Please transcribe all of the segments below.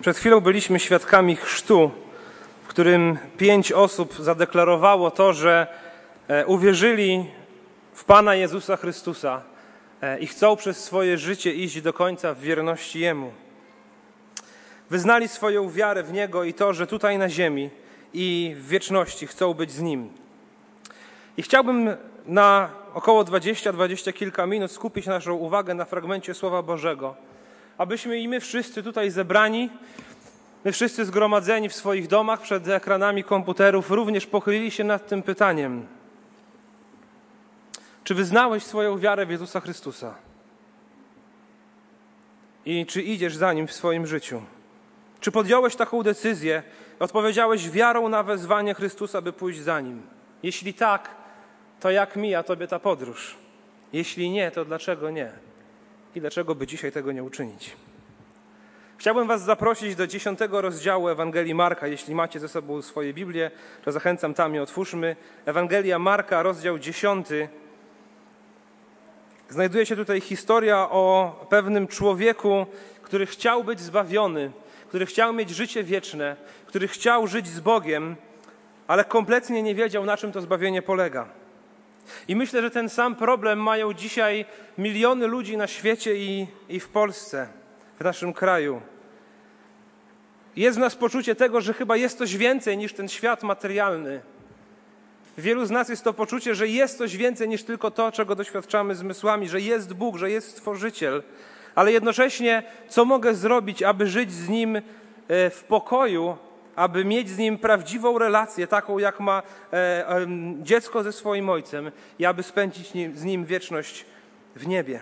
Przed chwilą byliśmy świadkami chrztu, w którym pięć osób zadeklarowało to, że e, uwierzyli w Pana Jezusa Chrystusa e, i chcą przez swoje życie iść do końca w wierności Jemu. Wyznali swoją wiarę w Niego i to, że tutaj na ziemi i w wieczności chcą być z Nim. I chciałbym na około 20-20 kilka minut skupić naszą uwagę na fragmencie Słowa Bożego abyśmy i my wszyscy tutaj zebrani, my wszyscy zgromadzeni w swoich domach przed ekranami komputerów, również pochylili się nad tym pytaniem: Czy wyznałeś swoją wiarę w Jezusa Chrystusa? I czy idziesz za nim w swoim życiu? Czy podjąłeś taką decyzję, odpowiedziałeś wiarą na wezwanie Chrystusa, by pójść za nim? Jeśli tak, to jak mija tobie ta podróż? Jeśli nie, to dlaczego nie? I dlaczego by dzisiaj tego nie uczynić. Chciałbym Was zaprosić do dziesiątego rozdziału Ewangelii Marka. Jeśli macie ze sobą swoje Biblię, to zachęcam tam i otwórzmy. Ewangelia Marka, rozdział dziesiąty. Znajduje się tutaj historia o pewnym człowieku, który chciał być zbawiony, który chciał mieć życie wieczne, który chciał żyć z Bogiem, ale kompletnie nie wiedział, na czym to zbawienie polega. I myślę, że ten sam problem mają dzisiaj miliony ludzi na świecie i, i w Polsce, w naszym kraju. Jest w nas poczucie tego, że chyba jest coś więcej niż ten świat materialny. Wielu z nas jest to poczucie, że jest coś więcej niż tylko to, czego doświadczamy zmysłami, że jest Bóg, że jest Stworzyciel. Ale jednocześnie, co mogę zrobić, aby żyć z Nim e, w pokoju, aby mieć z nim prawdziwą relację, taką jak ma e, e, dziecko ze swoim ojcem, i aby spędzić nim, z nim wieczność w niebie.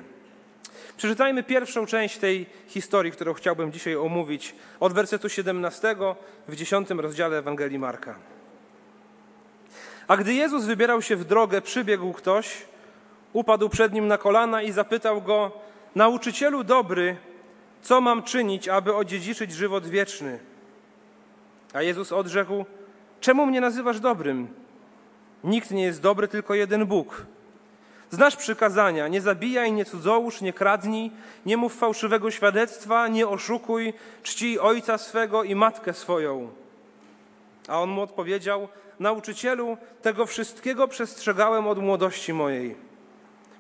Przeczytajmy pierwszą część tej historii, którą chciałbym dzisiaj omówić, od wersetu 17 w 10 rozdziale Ewangelii Marka. A gdy Jezus wybierał się w drogę, przybiegł ktoś, upadł przed nim na kolana i zapytał go: Nauczycielu dobry, co mam czynić, aby odziedziczyć żywot wieczny? A Jezus odrzekł: Czemu mnie nazywasz dobrym? Nikt nie jest dobry, tylko jeden Bóg. Znasz przykazania: nie zabijaj, nie cudzołóż, nie kradnij, nie mów fałszywego świadectwa, nie oszukuj, czcij ojca swego i matkę swoją. A on mu odpowiedział: Nauczycielu, tego wszystkiego przestrzegałem od młodości mojej.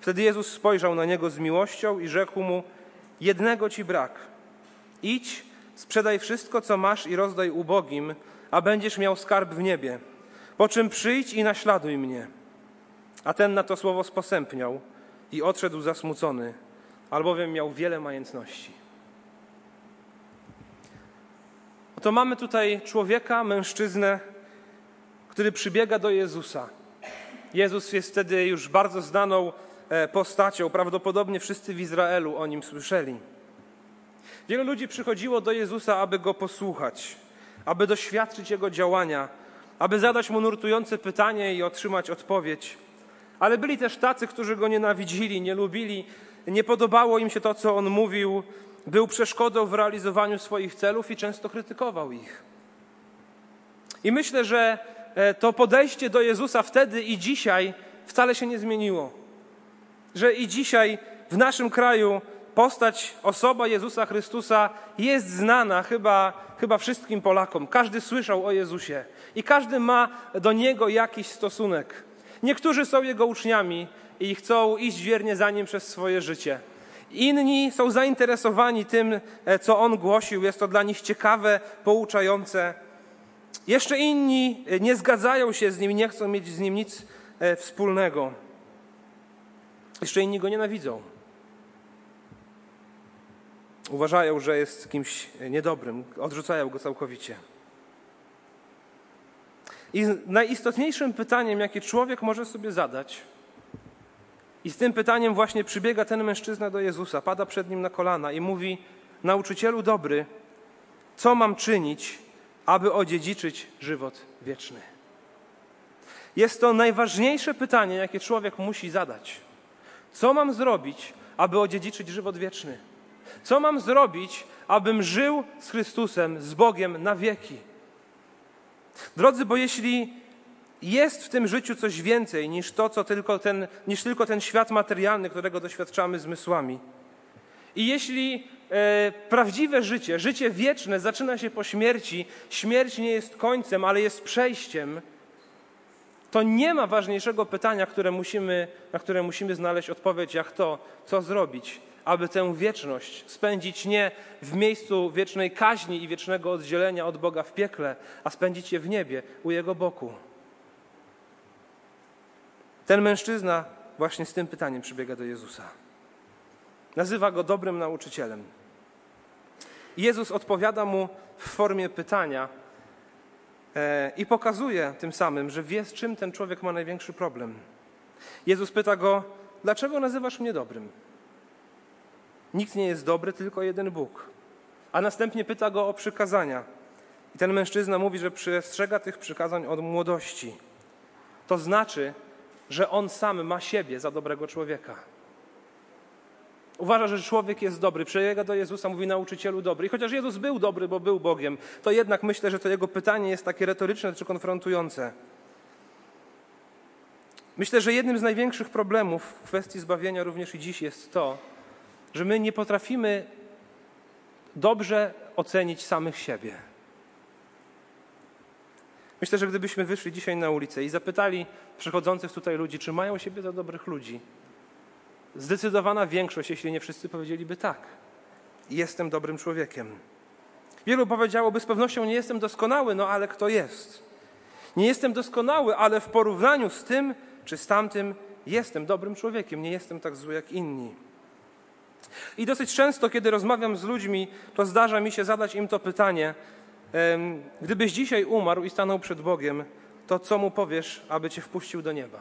Wtedy Jezus spojrzał na niego z miłością i rzekł mu: Jednego ci brak. Idź, Sprzedaj wszystko, co masz i rozdaj ubogim, a będziesz miał skarb w niebie. Po czym przyjdź i naśladuj mnie. A ten na to słowo sposępniał i odszedł zasmucony, albowiem miał wiele majętności. Oto mamy tutaj człowieka, mężczyznę, który przybiega do Jezusa. Jezus jest wtedy już bardzo znaną e, postacią. Prawdopodobnie wszyscy w Izraelu o nim słyszeli. Wielu ludzi przychodziło do Jezusa, aby go posłuchać, aby doświadczyć jego działania, aby zadać mu nurtujące pytanie i otrzymać odpowiedź. Ale byli też tacy, którzy go nienawidzili, nie lubili, nie podobało im się to, co on mówił, był przeszkodą w realizowaniu swoich celów i często krytykował ich. I myślę, że e, to podejście do Jezusa wtedy i dzisiaj wcale się nie zmieniło. Że i dzisiaj w naszym kraju postać, osoba Jezusa Chrystusa jest znana chyba, chyba wszystkim Polakom. Każdy słyszał o Jezusie i każdy ma do Niego jakiś stosunek. Niektórzy są Jego uczniami i chcą iść wiernie za Nim przez swoje życie. Inni są zainteresowani tym, e, co On głosił. Jest to dla nich ciekawe, pouczające. Jeszcze inni e, nie zgadzają się z Nim, nie chcą mieć z Nim nic e, wspólnego. Jeszcze inni Go nienawidzą. Uważają, że jest kimś niedobrym, odrzucają go całkowicie. I najistotniejszym pytaniem, jakie człowiek może sobie zadać, i z tym pytaniem właśnie przybiega ten mężczyzna do Jezusa, pada przed nim na kolana i mówi: Nauczycielu dobry, co mam czynić, aby odziedziczyć żywot wieczny? Jest to najważniejsze pytanie, jakie człowiek musi zadać. Co mam zrobić, aby odziedziczyć żywot wieczny? Co mam zrobić, abym żył z Chrystusem, z Bogiem na wieki? Drodzy, bo jeśli jest w tym życiu coś więcej niż to, co tylko ten, niż tylko ten świat materialny, którego doświadczamy zmysłami, i jeśli e, prawdziwe życie, życie wieczne zaczyna się po śmierci, śmierć nie jest końcem, ale jest przejściem, to nie ma ważniejszego pytania, które musimy, na które musimy znaleźć odpowiedź, jak to, co zrobić, aby tę wieczność spędzić nie w miejscu wiecznej kaźni i wiecznego oddzielenia od Boga w piekle, a spędzić je w niebie, u Jego boku. Ten mężczyzna właśnie z tym pytaniem przybiega do Jezusa. Nazywa go dobrym nauczycielem. Jezus odpowiada mu w formie pytania e, i pokazuje tym samym, że wie, z czym ten człowiek ma największy problem. Jezus pyta go: Dlaczego nazywasz mnie dobrym? Nikt nie jest dobry, tylko jeden Bóg. A następnie pyta go o przykazania. I ten mężczyzna mówi, że przestrzega tych przykazań od młodości. To znaczy, że on sam ma siebie za dobrego człowieka. Uważa, że człowiek jest dobry. Przebiega do Jezusa, mówi nauczycielu dobry. I chociaż Jezus był dobry, bo był Bogiem, to jednak myślę, że to jego pytanie jest takie retoryczne czy konfrontujące. Myślę, że jednym z największych problemów w kwestii zbawienia również i dziś jest to, że my nie potrafimy dobrze ocenić samych siebie. Myślę, że gdybyśmy wyszli dzisiaj na ulicę i zapytali przechodzących tutaj ludzi, czy mają siebie za dobrych ludzi, zdecydowana większość, jeśli nie wszyscy, powiedzieliby tak. Jestem dobrym człowiekiem. Wielu powiedziałoby z pewnością, nie jestem doskonały, no ale kto jest? Nie jestem doskonały, ale w porównaniu z tym czy z tamtym jestem dobrym człowiekiem, nie jestem tak zły jak inni. I dosyć często, kiedy rozmawiam z ludźmi, to zdarza mi się zadać im to pytanie: Gdybyś dzisiaj umarł i stanął przed Bogiem, to co mu powiesz, aby cię wpuścił do nieba?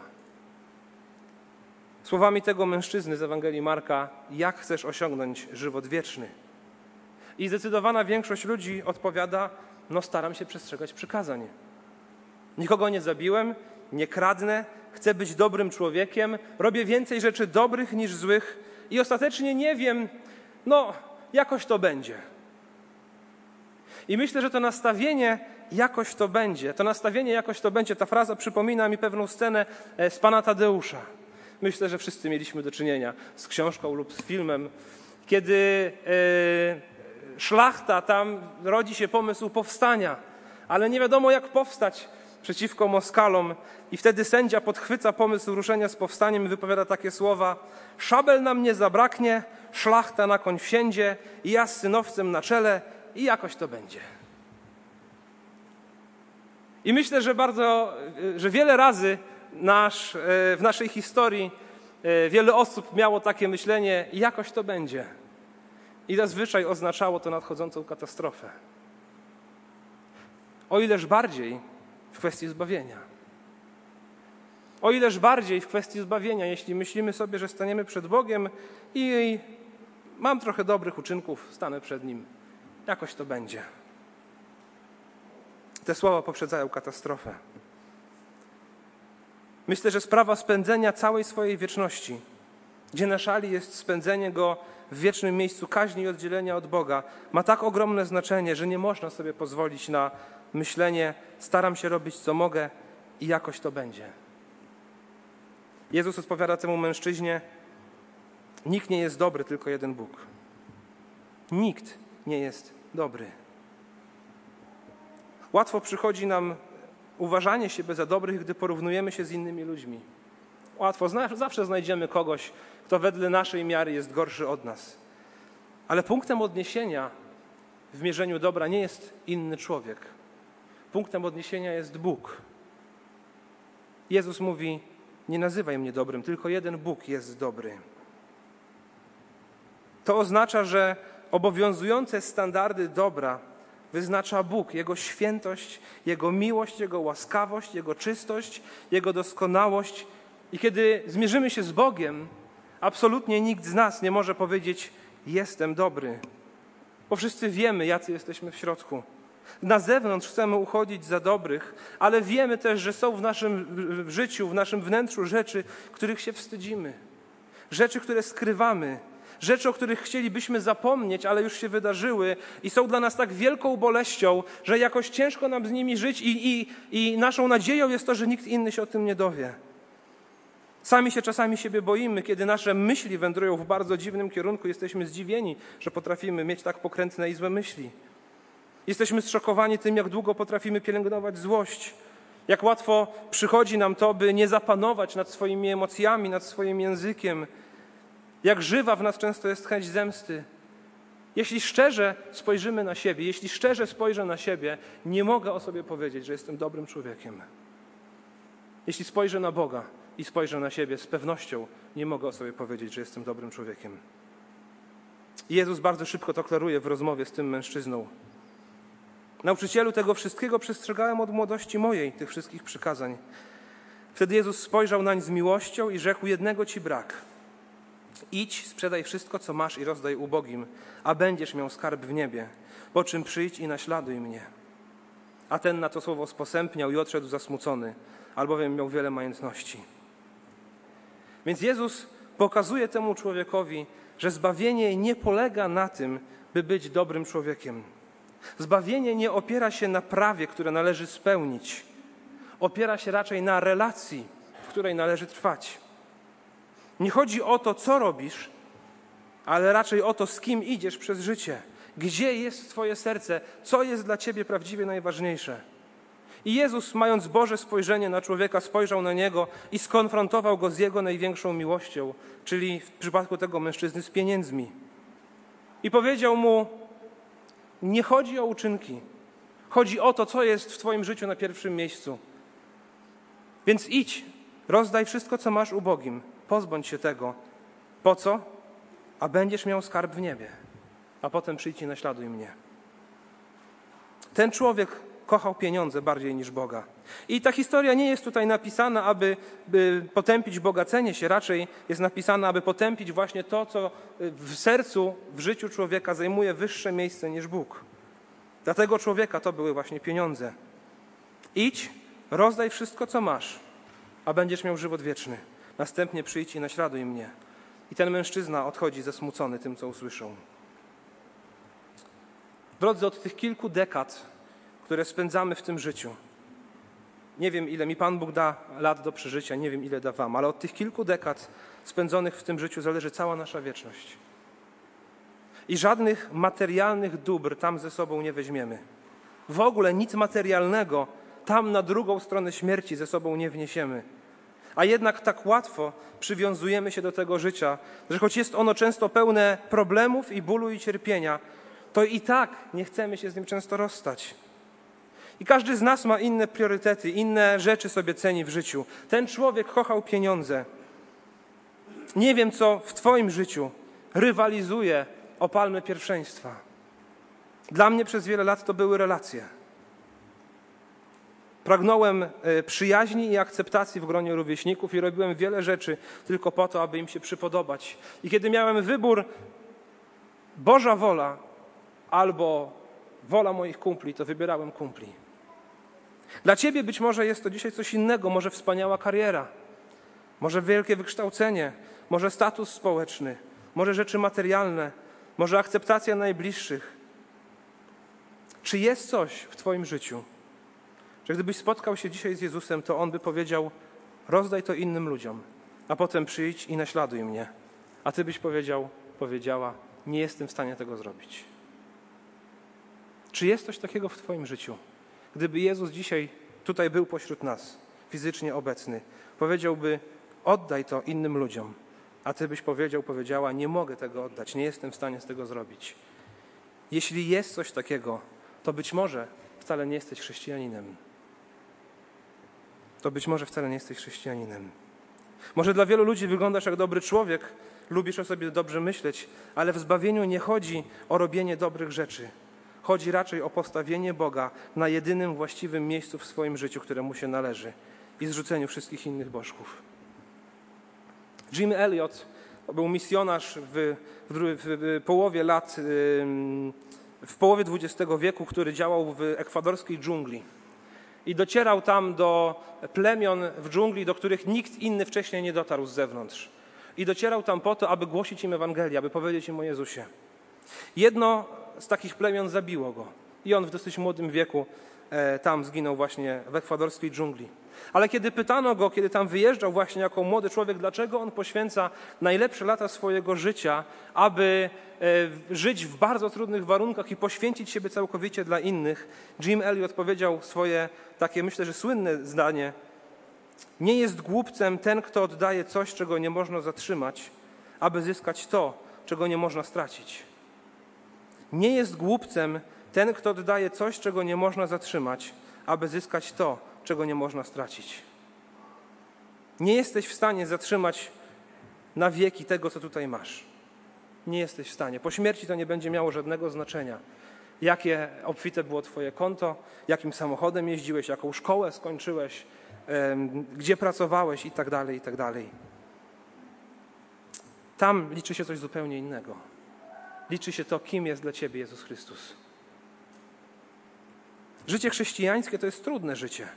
Słowami tego mężczyzny z Ewangelii Marka, jak chcesz osiągnąć żywot wieczny? I zdecydowana większość ludzi odpowiada: No, staram się przestrzegać przykazań. Nikogo nie zabiłem, nie kradnę, chcę być dobrym człowiekiem, robię więcej rzeczy dobrych niż złych i ostatecznie nie wiem, no, jakoś to będzie. I myślę, że to nastawienie jakoś to będzie, to nastawienie jakoś to będzie, ta fraza przypomina mi pewną scenę e, z pana Tadeusza. Myślę, że wszyscy mieliśmy do czynienia z książką lub z filmem, kiedy e, szlachta, tam rodzi się pomysł powstania, ale nie wiadomo jak powstać przeciwko Moskalom i wtedy sędzia podchwyca pomysł ruszenia z powstaniem i wypowiada takie słowa szabel nam nie zabraknie, szlachta na koń wsiędzie i ja z synowcem na czele i jakoś to będzie. I myślę, że bardzo, że wiele razy nasz, e, w naszej historii e, wiele osób miało takie myślenie, jakoś to będzie. I zazwyczaj oznaczało to nadchodzącą katastrofę. O ileż bardziej w kwestii zbawienia. O ileż bardziej w kwestii zbawienia, jeśli myślimy sobie, że staniemy przed Bogiem i mam trochę dobrych uczynków, stanę przed Nim. Jakoś to będzie. Te słowa poprzedzają katastrofę. Myślę, że sprawa spędzenia całej swojej wieczności, gdzie na szali jest spędzenie go w wiecznym miejscu kaźni i oddzielenia od Boga, ma tak ogromne znaczenie, że nie można sobie pozwolić na myślenie: staram się robić co mogę i jakoś to będzie. Jezus odpowiada temu mężczyźnie: Nikt nie jest dobry, tylko jeden Bóg. Nikt nie jest dobry. Łatwo przychodzi nam uważanie siebie za dobrych, gdy porównujemy się z innymi ludźmi. Łatwo, zawsze znajdziemy kogoś, kto wedle naszej miary jest gorszy od nas. Ale punktem odniesienia w mierzeniu dobra nie jest inny człowiek. Punktem odniesienia jest Bóg. Jezus mówi: Nie nazywaj mnie dobrym, tylko jeden Bóg jest dobry. To oznacza, że obowiązujące standardy dobra wyznacza Bóg, Jego świętość, Jego miłość, Jego łaskawość, Jego czystość, Jego doskonałość. I kiedy zmierzymy się z Bogiem, absolutnie nikt z nas nie może powiedzieć: Jestem dobry, bo wszyscy wiemy, jacy jesteśmy w środku. Na zewnątrz chcemy uchodzić za dobrych, ale wiemy też, że są w naszym życiu, w naszym wnętrzu rzeczy, których się wstydzimy, rzeczy, które skrywamy, rzeczy, o których chcielibyśmy zapomnieć, ale już się wydarzyły i są dla nas tak wielką boleścią, że jakoś ciężko nam z nimi żyć i, i, i naszą nadzieją jest to, że nikt inny się o tym nie dowie. Sami się czasami siebie boimy, kiedy nasze myśli wędrują w bardzo dziwnym kierunku. Jesteśmy zdziwieni, że potrafimy mieć tak pokrętne i złe myśli. Jesteśmy zszokowani tym, jak długo potrafimy pielęgnować złość. Jak łatwo przychodzi nam to, by nie zapanować nad swoimi emocjami, nad swoim językiem. Jak żywa w nas często jest chęć zemsty. Jeśli szczerze spojrzymy na siebie, jeśli szczerze spojrzę na siebie, nie mogę o sobie powiedzieć, że jestem dobrym człowiekiem. Jeśli spojrzę na Boga i spojrzę na siebie, z pewnością nie mogę o sobie powiedzieć, że jestem dobrym człowiekiem. Jezus bardzo szybko to klaruje w rozmowie z tym mężczyzną. Nauczycielu tego wszystkiego przestrzegałem od młodości mojej, tych wszystkich przykazań. Wtedy Jezus spojrzał nań z miłością i rzekł: Jednego ci brak. Idź, sprzedaj wszystko, co masz i rozdaj ubogim, a będziesz miał skarb w niebie. Po czym przyjdź i naśladuj mnie. A ten na to słowo sposępniał i odszedł zasmucony, albowiem miał wiele majątności. Więc Jezus pokazuje temu człowiekowi, że zbawienie nie polega na tym, by być dobrym człowiekiem. Zbawienie nie opiera się na prawie, które należy spełnić. Opiera się raczej na relacji, w której należy trwać. Nie chodzi o to, co robisz, ale raczej o to, z kim idziesz przez życie. Gdzie jest Twoje serce? Co jest dla Ciebie prawdziwie najważniejsze? I Jezus, mając Boże spojrzenie na człowieka, spojrzał na niego i skonfrontował go z jego największą miłością, czyli w przypadku tego mężczyzny z pieniędzmi. I powiedział mu: Nie chodzi o uczynki, chodzi o to, co jest w Twoim życiu na pierwszym miejscu. Więc idź, rozdaj wszystko, co masz ubogim, pozbądź się tego. Po co? A będziesz miał skarb w niebie. A potem przyjdź i naśladuj mnie. Ten człowiek kochał pieniądze bardziej niż Boga. I ta historia nie jest tutaj napisana, aby potępić bogacenie się, raczej jest napisana, aby potępić właśnie to, co w sercu, w życiu człowieka zajmuje wyższe miejsce niż Bóg. Dla tego człowieka to były właśnie pieniądze. Idź, rozdaj wszystko, co masz, a będziesz miał żywot wieczny. Następnie przyjdź i naśladuj mnie. I ten mężczyzna odchodzi zasmucony tym, co usłyszał. Drodzy, od tych kilku dekad, które spędzamy w tym życiu, nie wiem, ile mi Pan Bóg da lat do przeżycia, nie wiem, ile da Wam, ale od tych kilku dekad spędzonych w tym życiu zależy cała nasza wieczność. I żadnych materialnych dóbr tam ze sobą nie weźmiemy. W ogóle nic materialnego tam na drugą stronę śmierci ze sobą nie wniesiemy. A jednak tak łatwo przywiązujemy się do tego życia, że choć jest ono często pełne problemów i bólu i cierpienia, to i tak nie chcemy się z nim często rozstać. I każdy z nas ma inne priorytety, inne rzeczy sobie ceni w życiu. Ten człowiek kochał pieniądze. Nie wiem, co w Twoim życiu rywalizuje o palmę pierwszeństwa. Dla mnie przez wiele lat to były relacje. Pragnąłem e, przyjaźni i akceptacji w gronie rówieśników i robiłem wiele rzeczy tylko po to, aby im się przypodobać. I kiedy miałem wybór Boża wola albo wola moich kumpli, to wybierałem kumpli. Dla ciebie być może jest to dzisiaj coś innego, może wspaniała kariera, może wielkie wykształcenie, może status społeczny, może rzeczy materialne, może akceptacja najbliższych. Czy jest coś w Twoim życiu, że gdybyś spotkał się dzisiaj z Jezusem, to On by powiedział: rozdaj to innym ludziom, a potem przyjdź i naśladuj mnie. A Ty byś powiedział, powiedziała: nie jestem w stanie tego zrobić. Czy jest coś takiego w Twoim życiu? Gdyby Jezus dzisiaj tutaj był pośród nas, fizycznie obecny, powiedziałby: oddaj to innym ludziom, a Ty byś powiedział, powiedziała: nie mogę tego oddać, nie jestem w stanie z tego zrobić. Jeśli jest coś takiego, to być może wcale nie jesteś chrześcijaninem to być może wcale nie jesteś chrześcijaninem. Może dla wielu ludzi wyglądasz jak dobry człowiek, lubisz o sobie dobrze myśleć, ale w zbawieniu nie chodzi o robienie dobrych rzeczy. Chodzi raczej o postawienie Boga na jedynym właściwym miejscu w swoim życiu, które mu się należy i zrzuceniu wszystkich innych bożków. Jim Elliot był misjonarz w, w, w połowie lat, w połowie XX wieku, który działał w ekwadorskiej dżungli i docierał tam do plemion w dżungli, do których nikt inny wcześniej nie dotarł z zewnątrz. I docierał tam po to, aby głosić im Ewangelię, aby powiedzieć im o Jezusie. Jedno z takich plemion zabiło go i on w dosyć młodym wieku e, tam zginął właśnie w ekwadorskiej dżungli. Ale kiedy pytano go, kiedy tam wyjeżdżał właśnie jako młody człowiek, dlaczego on poświęca najlepsze lata swojego życia, aby e, żyć w bardzo trudnych warunkach i poświęcić siebie całkowicie dla innych, Jim Elliot powiedział swoje takie, myślę, że słynne zdanie: Nie jest głupcem ten, kto oddaje coś, czego nie można zatrzymać, aby zyskać to, czego nie można stracić. Nie jest głupcem ten, kto oddaje coś, czego nie można zatrzymać, aby zyskać to, czego nie można stracić. Nie jesteś w stanie zatrzymać na wieki tego, co tutaj masz. Nie jesteś w stanie. Po śmierci to nie będzie miało żadnego znaczenia. Jakie obfite było Twoje konto, jakim samochodem jeździłeś, jaką szkołę skończyłeś, gdzie pracowałeś i tak dalej, i tak dalej. Tam liczy się coś zupełnie innego. Liczy się to, kim jest dla Ciebie Jezus Chrystus. Życie chrześcijańskie to jest trudne życie.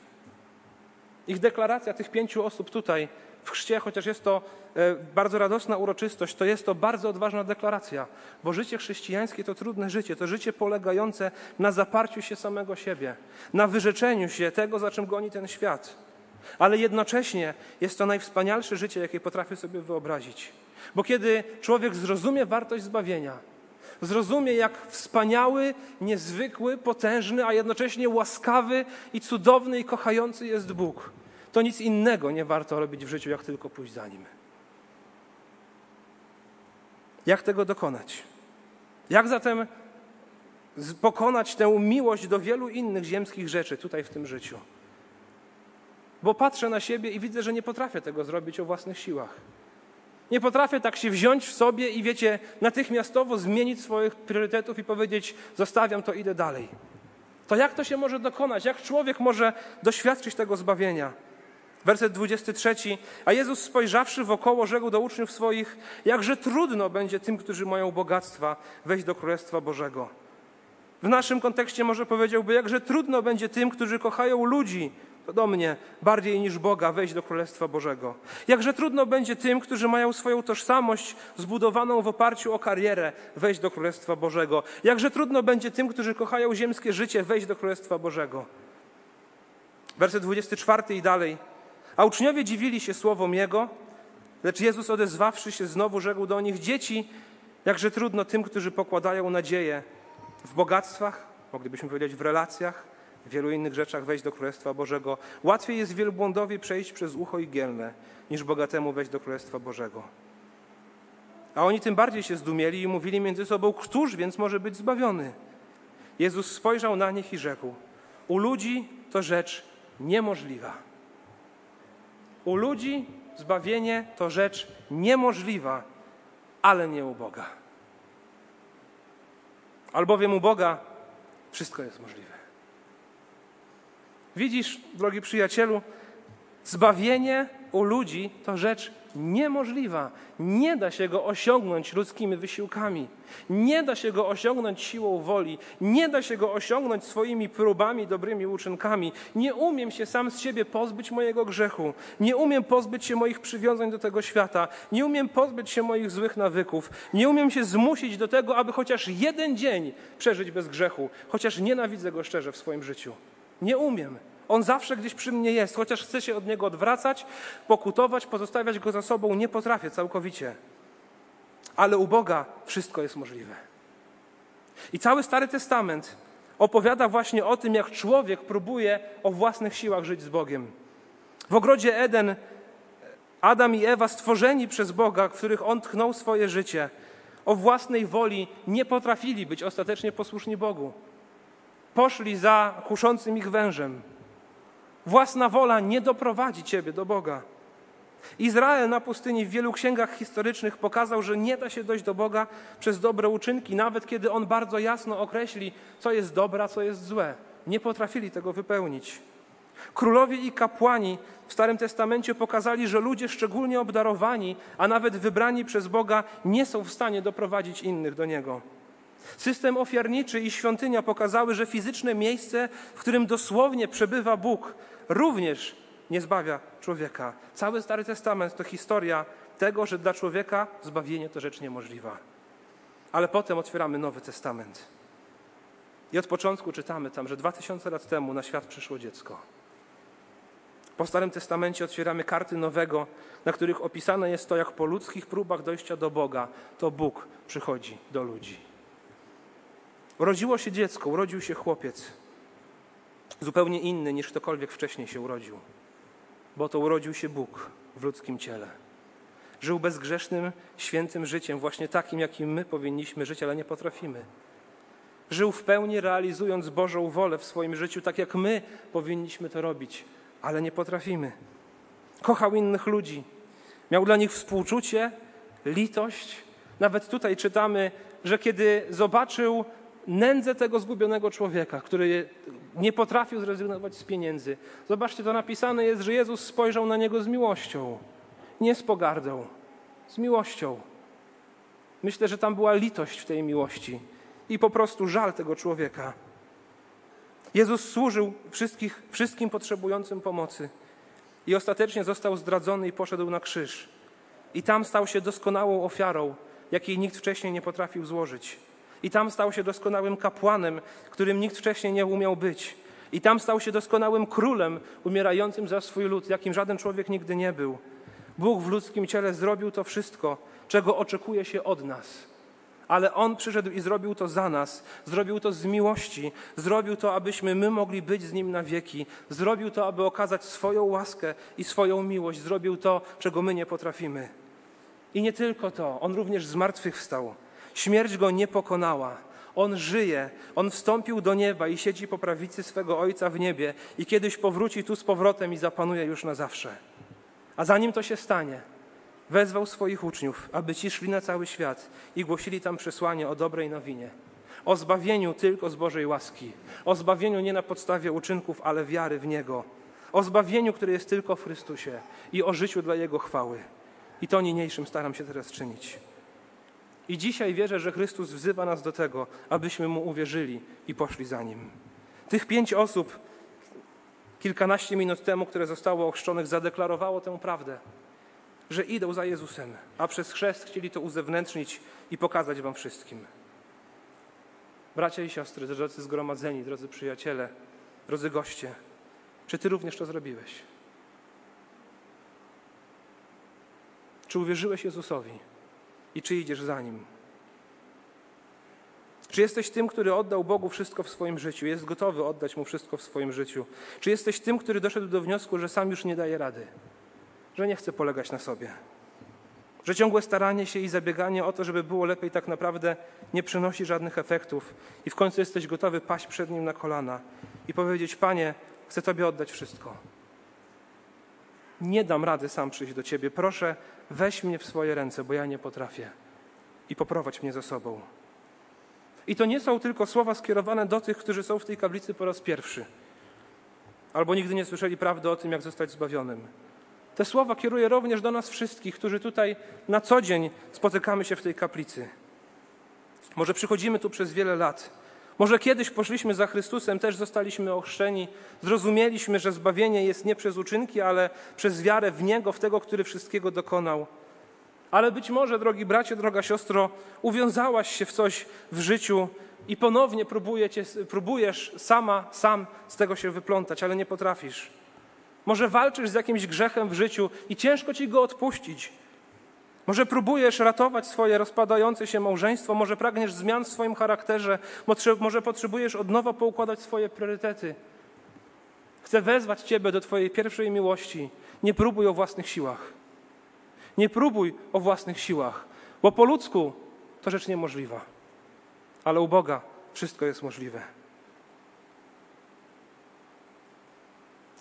Ich deklaracja tych pięciu osób tutaj w chrzcie, chociaż jest to e, bardzo radosna uroczystość, to jest to bardzo odważna deklaracja, bo życie chrześcijańskie to trudne życie, to życie polegające na zaparciu się samego siebie, na wyrzeczeniu się tego, za czym goni ten świat. Ale jednocześnie jest to najwspanialsze życie, jakie potrafię sobie wyobrazić. Bo kiedy człowiek zrozumie wartość zbawienia, zrozumie, jak wspaniały, niezwykły, potężny, a jednocześnie łaskawy i cudowny i kochający jest Bóg, to nic innego nie warto robić w życiu, jak tylko pójść za Nim. Jak tego dokonać? Jak zatem pokonać tę miłość do wielu innych ziemskich rzeczy tutaj w tym życiu? Bo patrzę na siebie i widzę, że nie potrafię tego zrobić o własnych siłach. Nie potrafię tak się wziąć w sobie i wiecie, natychmiastowo zmienić swoich priorytetów i powiedzieć: Zostawiam to, idę dalej. To jak to się może dokonać? Jak człowiek może doświadczyć tego zbawienia? Werset 23. A Jezus spojrzawszy wokoło, rzekł do uczniów swoich: Jakże trudno będzie tym, którzy mają bogactwa, wejść do Królestwa Bożego. W naszym kontekście może powiedziałby: Jakże trudno będzie tym, którzy kochają ludzi, to do mnie bardziej niż Boga wejść do Królestwa Bożego. Jakże trudno będzie tym, którzy mają swoją tożsamość zbudowaną w oparciu o karierę, wejść do Królestwa Bożego. Jakże trudno będzie tym, którzy kochają ziemskie życie, wejść do Królestwa Bożego. Werset 24 i dalej. A uczniowie dziwili się słowom Jego, lecz Jezus odezwawszy się znowu rzekł do nich: Dzieci, jakże trudno tym, którzy pokładają nadzieję w bogactwach, moglibyśmy powiedzieć w relacjach, w wielu innych rzeczach wejść do Królestwa Bożego. Łatwiej jest wielbłądowi przejść przez ucho igielne, niż bogatemu wejść do Królestwa Bożego. A oni tym bardziej się zdumieli i mówili między sobą, któż więc może być zbawiony? Jezus spojrzał na nich i rzekł, u ludzi to rzecz niemożliwa. U ludzi zbawienie to rzecz niemożliwa, ale nie u Boga. Albowiem u Boga wszystko jest możliwe. Widzisz, drogi przyjacielu, zbawienie u ludzi to rzecz niemożliwa. Nie da się go osiągnąć ludzkimi wysiłkami. Nie da się go osiągnąć siłą woli. Nie da się go osiągnąć swoimi próbami, dobrymi uczynkami. Nie umiem się sam z siebie pozbyć mojego grzechu. Nie umiem pozbyć się moich przywiązań do tego świata. Nie umiem pozbyć się moich złych nawyków. Nie umiem się zmusić do tego, aby chociaż jeden dzień przeżyć bez grzechu, chociaż nienawidzę go szczerze w swoim życiu. Nie umiem. On zawsze gdzieś przy mnie jest, chociaż chcę się od niego odwracać, pokutować, pozostawiać go za sobą, nie potrafię całkowicie. Ale u Boga wszystko jest możliwe. I cały Stary Testament opowiada właśnie o tym, jak człowiek próbuje o własnych siłach żyć z Bogiem. W ogrodzie Eden Adam i Ewa, stworzeni przez Boga, w których on tchnął swoje życie, o własnej woli nie potrafili być ostatecznie posłuszni Bogu poszli za kuszącym ich wężem. Własna wola nie doprowadzi ciebie do Boga. Izrael na pustyni w wielu księgach historycznych pokazał, że nie da się dojść do Boga przez dobre uczynki, nawet kiedy On bardzo jasno określi, co jest dobre, a co jest złe. Nie potrafili tego wypełnić. Królowie i kapłani w Starym Testamencie pokazali, że ludzie szczególnie obdarowani, a nawet wybrani przez Boga, nie są w stanie doprowadzić innych do Niego. System ofiarniczy i świątynia pokazały, że fizyczne miejsce, w którym dosłownie przebywa Bóg, również nie zbawia człowieka. Cały Stary Testament to historia tego, że dla człowieka zbawienie to rzecz niemożliwa. Ale potem otwieramy Nowy Testament. I od początku czytamy tam, że dwa tysiące lat temu na świat przyszło dziecko. Po Starym Testamencie otwieramy karty Nowego, na których opisane jest to, jak po ludzkich próbach dojścia do Boga, to Bóg przychodzi do ludzi. Urodziło się dziecko, urodził się chłopiec, zupełnie inny niż ktokolwiek wcześniej się urodził, bo to urodził się Bóg w ludzkim ciele. Żył bezgrzesznym, świętym życiem, właśnie takim, jakim my powinniśmy żyć, ale nie potrafimy. Żył w pełni realizując Bożą wolę w swoim życiu, tak jak my powinniśmy to robić, ale nie potrafimy. Kochał innych ludzi, miał dla nich współczucie, litość. Nawet tutaj czytamy, że kiedy zobaczył nędzę tego zgubionego człowieka, który nie potrafił zrezygnować z pieniędzy, zobaczcie, to napisane jest, że Jezus spojrzał na niego z miłością, nie z pogardą, z miłością. Myślę, że tam była litość w tej miłości i po prostu żal tego człowieka. Jezus służył wszystkim potrzebującym pomocy i ostatecznie został zdradzony i poszedł na krzyż. I tam stał się doskonałą ofiarą, jakiej nikt wcześniej nie potrafił złożyć. I tam stał się doskonałym kapłanem, którym nikt wcześniej nie umiał być. I tam stał się doskonałym królem, umierającym za swój lud, jakim żaden człowiek nigdy nie był. Bóg w ludzkim ciele zrobił to wszystko, czego oczekuje się od nas ale On przyszedł i zrobił to za nas, zrobił to z miłości, zrobił to, abyśmy my mogli być z Nim na wieki, zrobił to, aby okazać swoją łaskę i swoją miłość, zrobił to, czego my nie potrafimy. I nie tylko to, On również zmartwychwstał. Śmierć Go nie pokonała. On żyje, On wstąpił do nieba i siedzi po prawicy swego Ojca w niebie i kiedyś powróci tu z powrotem i zapanuje już na zawsze. A zanim to się stanie, wezwał swoich uczniów, aby ci szli na cały świat i głosili tam przesłanie o dobrej nowinie. O zbawieniu tylko z Bożej łaski. O zbawieniu nie na podstawie uczynków, ale wiary w Niego. O zbawieniu, które jest tylko w Chrystusie i o życiu dla Jego chwały. I to niniejszym staram się teraz czynić. I dzisiaj wierzę, że Chrystus wzywa nas do tego, abyśmy Mu uwierzyli i poszli za Nim. Tych pięć osób kilkanaście minut temu, które zostało ochrzczonych, zadeklarowało tę prawdę że idą za Jezusem, a przez chrzest chcieli to uzewnętrznić i pokazać Wam wszystkim. Bracia i siostry, drodzy zgromadzeni, drodzy przyjaciele, drodzy goście, czy Ty również to zrobiłeś? Czy uwierzyłeś Jezusowi i czy idziesz za Nim? Czy jesteś tym, który oddał Bogu wszystko w swoim życiu, jest gotowy oddać Mu wszystko w swoim życiu? Czy jesteś tym, który doszedł do wniosku, że sam już nie daje rady? że nie chce polegać na sobie. Że ciągłe staranie się i zabieganie o to, żeby było lepiej, tak naprawdę nie przynosi żadnych efektów, i w końcu jesteś gotowy paść przed nim na kolana i powiedzieć: Panie, chcę Tobie oddać wszystko. Nie dam rady sam przyjść do Ciebie. Proszę, weź mnie w swoje ręce, bo ja nie potrafię. I poprowadź mnie za sobą. I to nie są tylko słowa skierowane do tych, którzy są w tej kaplicy po raz pierwszy, albo nigdy nie słyszeli prawdy o tym, jak zostać zbawionym. Te słowa kieruję również do nas wszystkich, którzy tutaj na co dzień spotykamy się w tej kaplicy. Może przychodzimy tu przez wiele lat. Może kiedyś poszliśmy za Chrystusem, też zostaliśmy ochrzczeni, zrozumieliśmy, że zbawienie jest nie przez uczynki, ale przez wiarę w Niego, w tego, który wszystkiego dokonał. Ale być może, drogi bracie, droga siostro, uwiązałaś się w coś w życiu i ponownie próbujecie, próbujesz sama, sam z tego się wyplątać, ale nie potrafisz. Może walczysz z jakimś grzechem w życiu i ciężko ci go odpuścić. Może próbujesz ratować swoje rozpadające się małżeństwo, może pragniesz zmian w swoim charakterze, może potrzebujesz od nowa poukładać swoje priorytety. Chcę wezwać Ciebie do Twojej pierwszej miłości. Nie próbuj o własnych siłach. Nie próbuj o własnych siłach, bo po ludzku to rzecz niemożliwa, ale u Boga wszystko jest możliwe.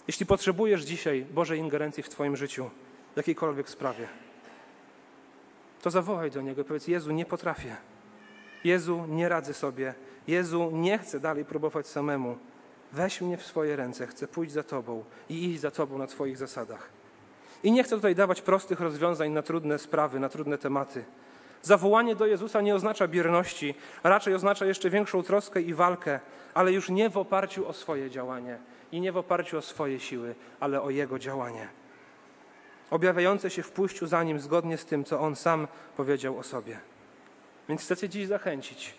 Jeśli potrzebujesz dzisiaj Bożej ingerencji w Twoim życiu, w jakiejkolwiek sprawie, to zawołaj do Niego i powiedz: Jezu, nie potrafię. Jezu, nie radzę sobie. Jezu, nie chcę dalej próbować samemu. Weź mnie w swoje ręce, chcę pójść za Tobą i iść za Tobą na Twoich zasadach. I nie chcę tutaj dawać prostych rozwiązań na trudne sprawy, na trudne tematy. Zawołanie do Jezusa nie oznacza bierności, raczej oznacza jeszcze większą troskę i walkę, ale już nie w oparciu o swoje działanie, i nie w oparciu o swoje siły, ale o Jego działanie. Objawiające się w pójściu za Nim zgodnie z tym, co On sam powiedział o sobie. Więc chcę Cię dziś zachęcić.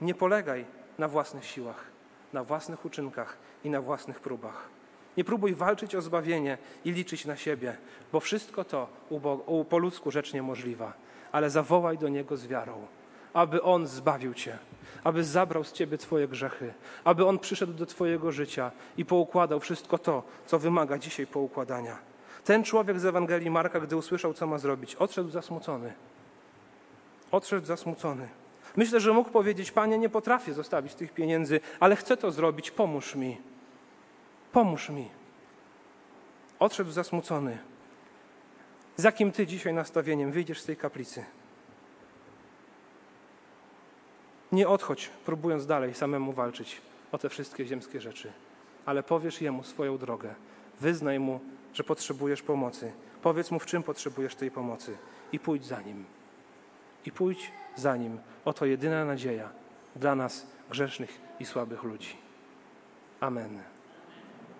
Nie polegaj na własnych siłach, na własnych uczynkach i na własnych próbach. Nie próbuj walczyć o zbawienie i liczyć na siebie, bo wszystko to u po ludzku rzecz niemożliwa, ale zawołaj do Niego z wiarą, aby On zbawił Cię, aby zabrał z Ciebie Twoje grzechy, aby On przyszedł do Twojego życia i poukładał wszystko to, co wymaga dzisiaj poukładania. Ten człowiek z Ewangelii Marka, gdy usłyszał, co ma zrobić, odszedł zasmucony. Odszedł zasmucony. Myślę, że mógł powiedzieć: Panie, nie potrafię zostawić tych pieniędzy, ale chcę to zrobić, pomóż mi. Pomóż mi. Odszedł zasmucony. Z jakim ty dzisiaj nastawieniem wyjdziesz z tej kaplicy? Nie odchodź, próbując dalej samemu walczyć o te wszystkie ziemskie rzeczy, ale powiesz jemu swoją drogę. Wyznaj mu, że potrzebujesz pomocy. Powiedz mu, w czym potrzebujesz tej pomocy i pójdź za nim. I pójdź za nim. Oto jedyna nadzieja dla nas, grzesznych i słabych ludzi. Amen.